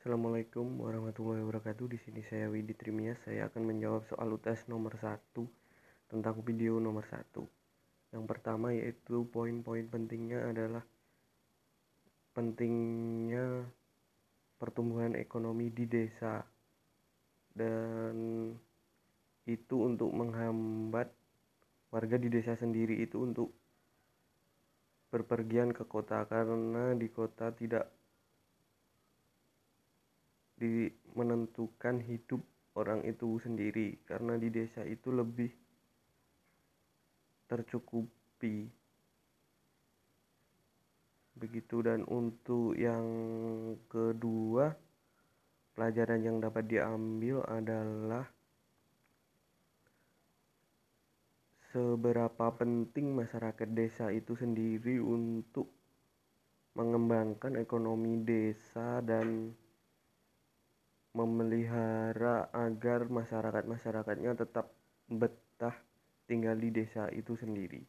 Assalamualaikum warahmatullahi wabarakatuh. Di sini saya Widi Trimias. Saya akan menjawab soal UTS nomor 1 tentang video nomor 1. Yang pertama yaitu poin-poin pentingnya adalah pentingnya pertumbuhan ekonomi di desa dan itu untuk menghambat warga di desa sendiri itu untuk berpergian ke kota karena di kota tidak menentukan hidup orang itu sendiri karena di desa itu lebih tercukupi. Begitu dan untuk yang kedua pelajaran yang dapat diambil adalah seberapa penting masyarakat desa itu sendiri untuk mengembangkan ekonomi desa dan memelihara agar masyarakat-masyarakatnya tetap betah tinggal di desa itu sendiri.